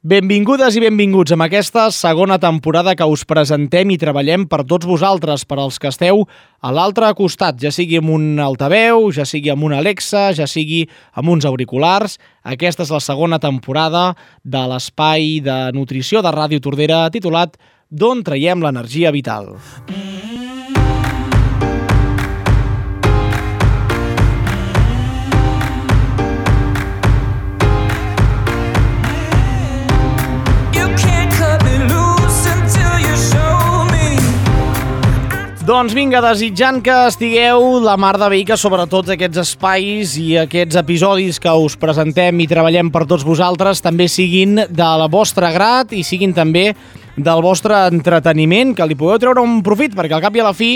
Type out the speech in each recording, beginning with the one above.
Benvingudes i benvinguts amb aquesta segona temporada que us presentem i treballem per tots vosaltres, per als que esteu a l'altre costat, ja sigui amb un altaveu, ja sigui amb una Alexa, ja sigui amb uns auriculars. Aquesta és la segona temporada de l'espai de nutrició de Ràdio Tordera titulat D'on traiem l'energia vital. You Doncs vinga, desitjant que estigueu la mar de bé sobretot aquests espais i aquests episodis que us presentem i treballem per tots vosaltres també siguin de la vostra grat i siguin també del vostre entreteniment, que li podeu treure un profit, perquè al cap i a la fi,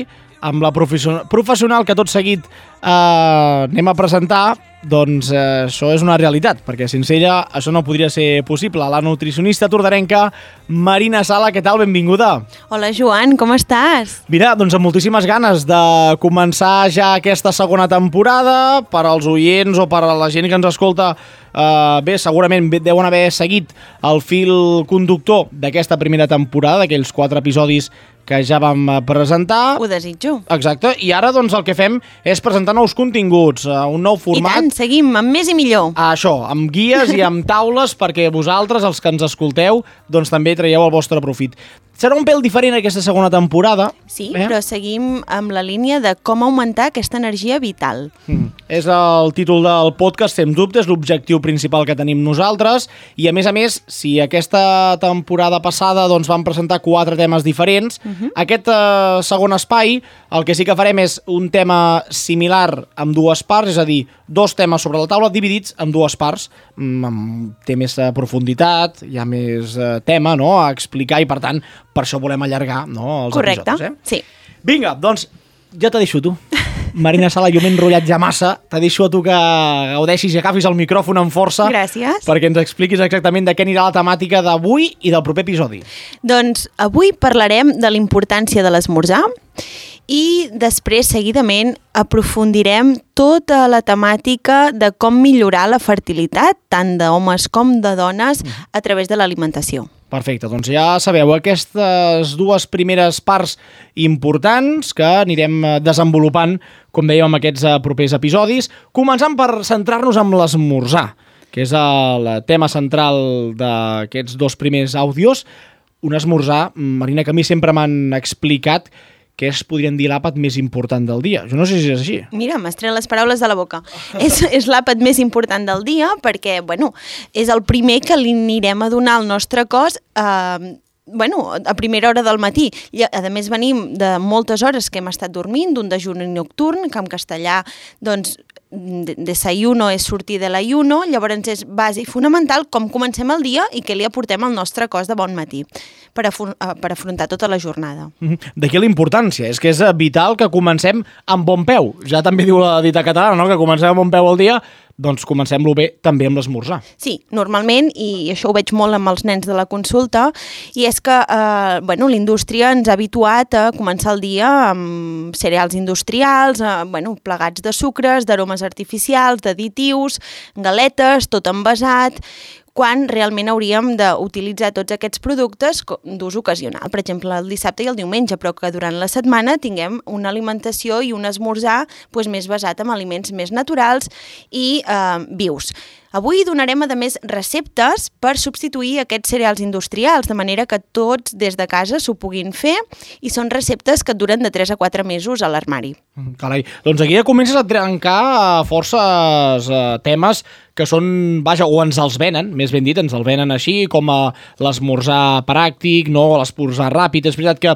amb la profession- professional que tot seguit eh, anem a presentar, doncs eh, això és una realitat, perquè sense ella això no podria ser possible. La nutricionista tordarenca Marina Sala, què tal? Benvinguda. Hola Joan, com estàs? Mira, doncs amb moltíssimes ganes de començar ja aquesta segona temporada per als oients o per a la gent que ens escolta Uh, bé, segurament deuen haver seguit el fil conductor d'aquesta primera temporada, d'aquells quatre episodis que ja vam eh, presentar. Ho desitjo. Exacte, i ara doncs el que fem és presentar nous continguts, uh, un nou I format. tant, seguim, amb més i millor. a això, amb guies i amb taules perquè vosaltres, els que ens escolteu, doncs també traieu el vostre profit. Serà un pèl diferent aquesta segona temporada. Sí, eh? però seguim amb la línia de com augmentar aquesta energia vital. Mm. És el títol del podcast, sens dubte, és l'objectiu principal que tenim nosaltres i a més a més, si aquesta temporada passada doncs, vam presentar quatre temes diferents, uh -huh. aquest eh, segon espai el que sí que farem és un tema similar amb dues parts, és a dir, dos temes sobre la taula dividits en dues parts, mm, té més eh, profunditat, hi ha més eh, tema no? a explicar i per tant per això volem allargar no, els Correcte, episodis. Eh? sí. Vinga, doncs ja te deixo tu. Marina Sala, jo m'he enrotllat ja massa. Te deixo a tu que gaudeixis i agafis el micròfon amb força. Gràcies. Perquè ens expliquis exactament de què anirà la temàtica d'avui i del proper episodi. Doncs avui parlarem de la importància de l'esmorzar i després, seguidament, aprofundirem tota la temàtica de com millorar la fertilitat, tant d'homes com de dones, a través de l'alimentació. Perfecte, doncs ja sabeu, aquestes dues primeres parts importants que anirem eh, desenvolupant, com dèiem, en aquests eh, propers episodis, començant per centrar-nos en l'esmorzar, que és el tema central d'aquests dos primers àudios. Un esmorzar, Marina, que a mi sempre m'han explicat que és, podrien dir, l'àpat més important del dia. Jo no sé si és així. Mira, m'has tret les paraules de la boca. és és l'àpat més important del dia perquè, bueno, és el primer que li anirem a donar al nostre cos eh, bueno, a primera hora del matí. I, a més, venim de moltes hores que hem estat dormint, d'un dejuni nocturn, que en castellà, doncs, desayuno és sortir de l'ayuno, llavors és base i fonamental com comencem el dia i què li aportem al nostre cos de bon matí per, afron eh, per afrontar tota la jornada. Mhm. D'aquí la importància, és que és vital que comencem amb bon peu. Ja també diu la dita catalana, no?, que comencem amb bon peu al dia, doncs comencem-lo bé també amb l'esmorzar. Sí, normalment, i això ho veig molt amb els nens de la consulta, i és que eh, bueno, la indústria ens ha habituat a començar el dia amb cereals industrials, eh, bueno, plegats de sucres, d'aromes artificials, d'additius, galetes, tot envasat, quan realment hauríem d'utilitzar tots aquests productes d'ús ocasional, per exemple el dissabte i el diumenge, però que durant la setmana tinguem una alimentació i un esmorzar doncs, més basat en aliments més naturals i eh, vius. Avui donarem, a més, receptes per substituir aquests cereals industrials, de manera que tots des de casa s'ho puguin fer i són receptes que duren de 3 a 4 mesos a l'armari. Mm, Carai, doncs aquí ja comences a trencar eh, forces eh, temes que són, vaja, o ens els venen, més ben dit, ens el venen així, com a l'esmorzar pràctic, no, l'esmorzar ràpid. És veritat que,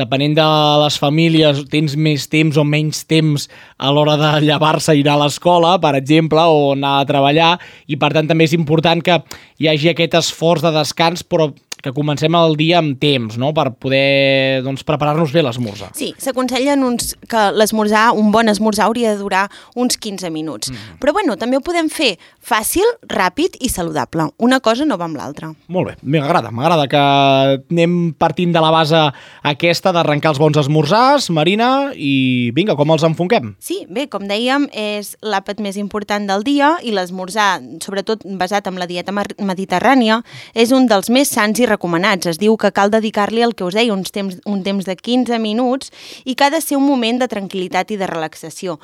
depenent de les famílies, tens més temps o menys temps a l'hora de llevar-se i anar a l'escola, per exemple, o anar a treballar, i per tant també és important que hi hagi aquest esforç de descans, però que comencem el dia amb temps, no?, per poder doncs, preparar-nos bé l'esmorzar. Sí, s'aconsellen uns, que l'esmorzar, un bon esmorzar hauria de durar uns 15 minuts. Mm. Però bueno, també ho podem fer fàcil, ràpid i saludable. Una cosa no va amb l'altra. Molt bé, m'agrada, m'agrada que anem partint de la base aquesta d'arrencar els bons esmorzars, Marina, i vinga, com els enfonquem? Sí, bé, com dèiem, és l'àpat més important del dia i l'esmorzar, sobretot basat en la dieta mediterrània, és un dels més sants i recomanats. Es diu que cal dedicar-li el que us deia, uns temps, un temps de 15 minuts i que ha de ser un moment de tranquil·litat i de relaxació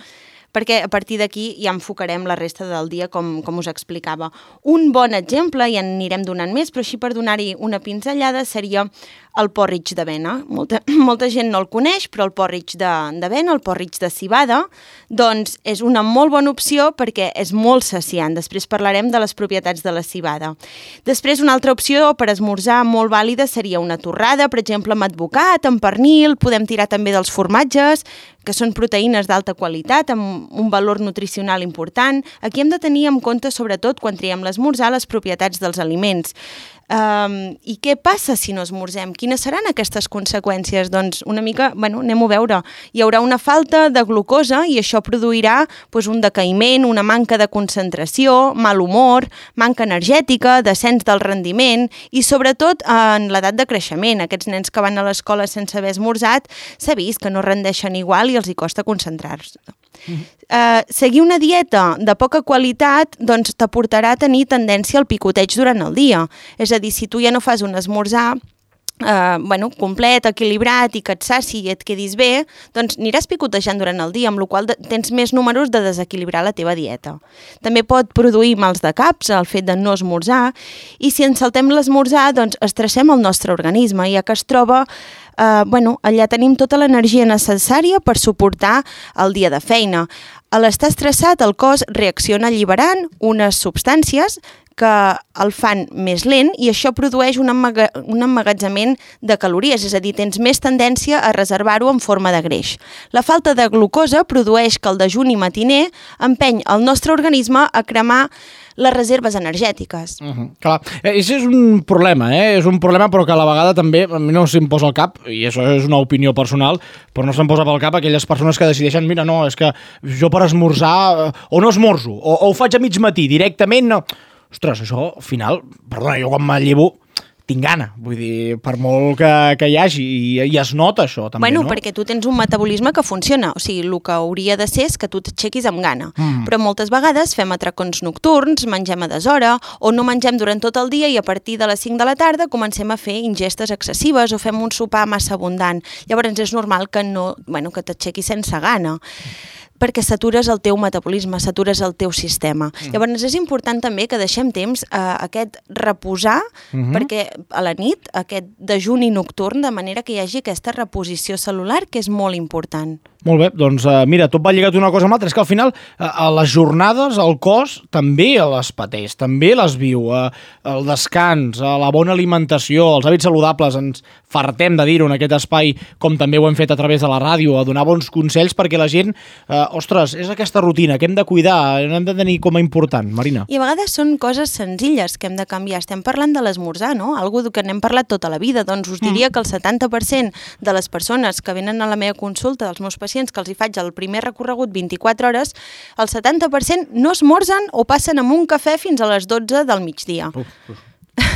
perquè a partir d'aquí ja enfocarem la resta del dia com, com us explicava. Un bon exemple, i en anirem donant més, però així per donar-hi una pinzellada, seria el porridge d'avena. Molta, molta gent no el coneix, però el porridge d'avena, el porridge de cibada, doncs és una molt bona opció perquè és molt saciant. Després parlarem de les propietats de la cibada. Després, una altra opció per esmorzar molt vàlida seria una torrada, per exemple, amb advocat, amb pernil, podem tirar també dels formatges, que són proteïnes d'alta qualitat, amb un valor nutricional important. Aquí hem de tenir en compte, sobretot, quan triem l'esmorzar, les propietats dels aliments. Um, I què passa si no esmorzem? Quines seran aquestes conseqüències? Doncs una mica, bueno, anem a veure. Hi haurà una falta de glucosa i això produirà doncs, un decaïment, una manca de concentració, mal humor, manca energètica, descens del rendiment i sobretot en l'edat de creixement. Aquests nens que van a l'escola sense haver esmorzat s'ha vist que no rendeixen igual i els hi costa concentrar-se. Uh, seguir una dieta de poca qualitat doncs t'aportarà a tenir tendència al picoteig durant el dia. És a dir, si tu ja no fas un esmorzar eh, bueno, complet, equilibrat i que et saci i et quedis bé, doncs aniràs picotejant durant el dia, amb la qual tens més números de desequilibrar la teva dieta. També pot produir mals de caps el fet de no esmorzar i si ens saltem l'esmorzar, doncs estressem el nostre organisme, ja que es troba eh, bueno, allà tenim tota l'energia necessària per suportar el dia de feina. A l'estar estressat, el cos reacciona alliberant unes substàncies que el fan més lent i això produeix un, emmaga un emmagatzament de calories, és a dir, tens més tendència a reservar-ho en forma de greix. La falta de glucosa produeix que el dejuni matiner empeny el nostre organisme a cremar les reserves energètiques. Uh -huh. Clar, eh, això és un problema, eh? És un problema però que a la vegada també a mi no se'm posa al cap, i això és una opinió personal, però no se'm posa pel cap aquelles persones que decideixen, mira, no, és que jo per esmorzar, eh, o no esmorzo, o, o ho faig a mig matí, directament no... Ostres, això, al final, perdona, jo quan me llevo tinc gana, vull dir, per molt que, que hi hagi, i, i es nota això també, bueno, no? perquè tu tens un metabolisme que funciona, o sigui, el que hauria de ser és que tu t'aixequis amb gana. Mm. Però moltes vegades fem atracons nocturns, mengem a deshora, o no mengem durant tot el dia i a partir de les 5 de la tarda comencem a fer ingestes excessives o fem un sopar massa abundant. Llavors és normal que no, bueno, que t'aixequis sense gana perquè satures el teu metabolisme, satures el teu sistema. Mm. Llavors és important també que deixem temps a aquest reposar, mm -hmm. perquè a la nit, aquest dejuni nocturn, de manera que hi hagi aquesta reposició celular, que és molt important. Molt bé, doncs uh, mira, tot va lligat una cosa amb l'altra. És que al final, uh, a les jornades, el cos també les pateix, també les viu. Uh, el descans, uh, la bona alimentació, els hàbits saludables, ens fartem de dir-ho en aquest espai, com també ho hem fet a través de la ràdio, a donar bons consells perquè la gent, uh, ostres, és aquesta rutina que hem de cuidar, hem de tenir com a important, Marina. I a vegades són coses senzilles que hem de canviar. Estem parlant de l'esmorzar, no? Algo que n'hem parlat tota la vida. Doncs us diria que el 70% de les persones que venen a la meva consulta, dels meus pacients, que els hi faig el primer recorregut 24 hores, el 70% no esmorzen o passen amb un cafè fins a les 12 del migdia. Uf, uf.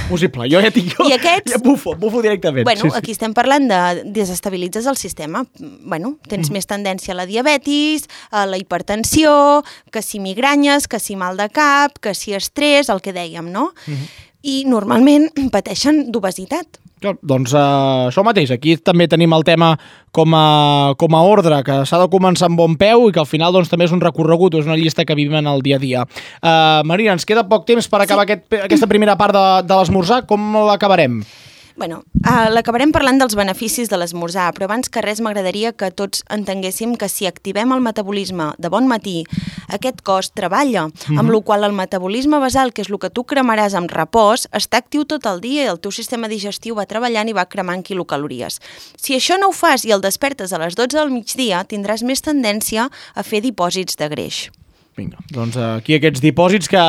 Possible, jo ja tinc... Jo, I aquests- Ja bufo, bufo directament. Bueno, sí, sí. aquí estem parlant de desestabilitzes el sistema. Bueno, tens mm. més tendència a la diabetis, a la hipertensió, que si migranyes, que si mal de cap, que si estrès, el que dèiem, no? Mm -hmm. I normalment pateixen d'obesitat. Doncs uh, això mateix, aquí també tenim el tema com a, com a ordre, que s'ha de començar amb bon peu i que al final doncs, també és un recorregut, és una llista que vivim en el dia a dia. Uh, Marina, ens queda poc temps per acabar sí. aquest, aquesta primera part de, de l'esmorzar, com l'acabarem? Bueno, uh, l'acabarem parlant dels beneficis de l'esmorzar, però abans que res m'agradaria que tots entenguéssim que si activem el metabolisme de bon matí, aquest cos treballa, mm -hmm. amb la qual el metabolisme basal, que és el que tu cremaràs amb repòs, està actiu tot el dia i el teu sistema digestiu va treballant i va cremant quilocalories. Si això no ho fas i el despertes a les 12 del migdia, tindràs més tendència a fer dipòsits de greix. Vinga, doncs aquí aquests dipòsits que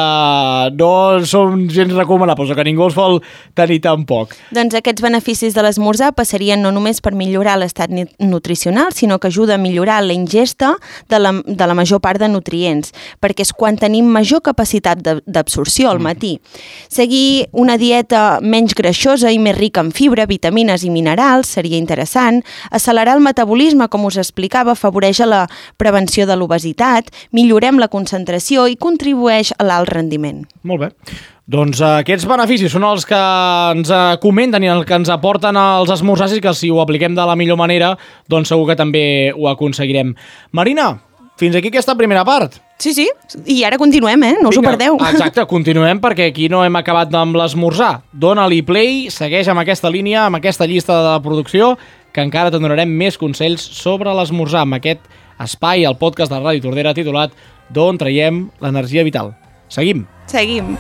no són gens recomanables o que ningú els vol tenir tampoc. Doncs aquests beneficis de l'esmorzar passarien no només per millorar l'estat nutricional, sinó que ajuda a millorar la ingesta de la, de la major part de nutrients, perquè és quan tenim major capacitat d'absorció al matí. Seguir una dieta menys greixosa i més rica en fibra, vitamines i minerals seria interessant. Accelerar el metabolisme, com us explicava, afavoreix a la prevenció de l'obesitat, millorem la concentració i contribueix a l'alt rendiment. Molt bé. Doncs eh, aquests beneficis són els que ens eh, comenten i el que ens aporten els esmorzars i que si ho apliquem de la millor manera, doncs segur que també ho aconseguirem. Marina, fins aquí aquesta primera part. Sí, sí, i ara continuem, eh? No us ho perdeu. Exacte, continuem perquè aquí no hem acabat amb l'esmorzar. Dóna-li play, segueix amb aquesta línia, amb aquesta llista de producció, que encara te'n donarem més consells sobre l'esmorzar amb aquest espai, el podcast de Ràdio Tordera titulat D'on traiem l'energia vital. Seguim. Seguim.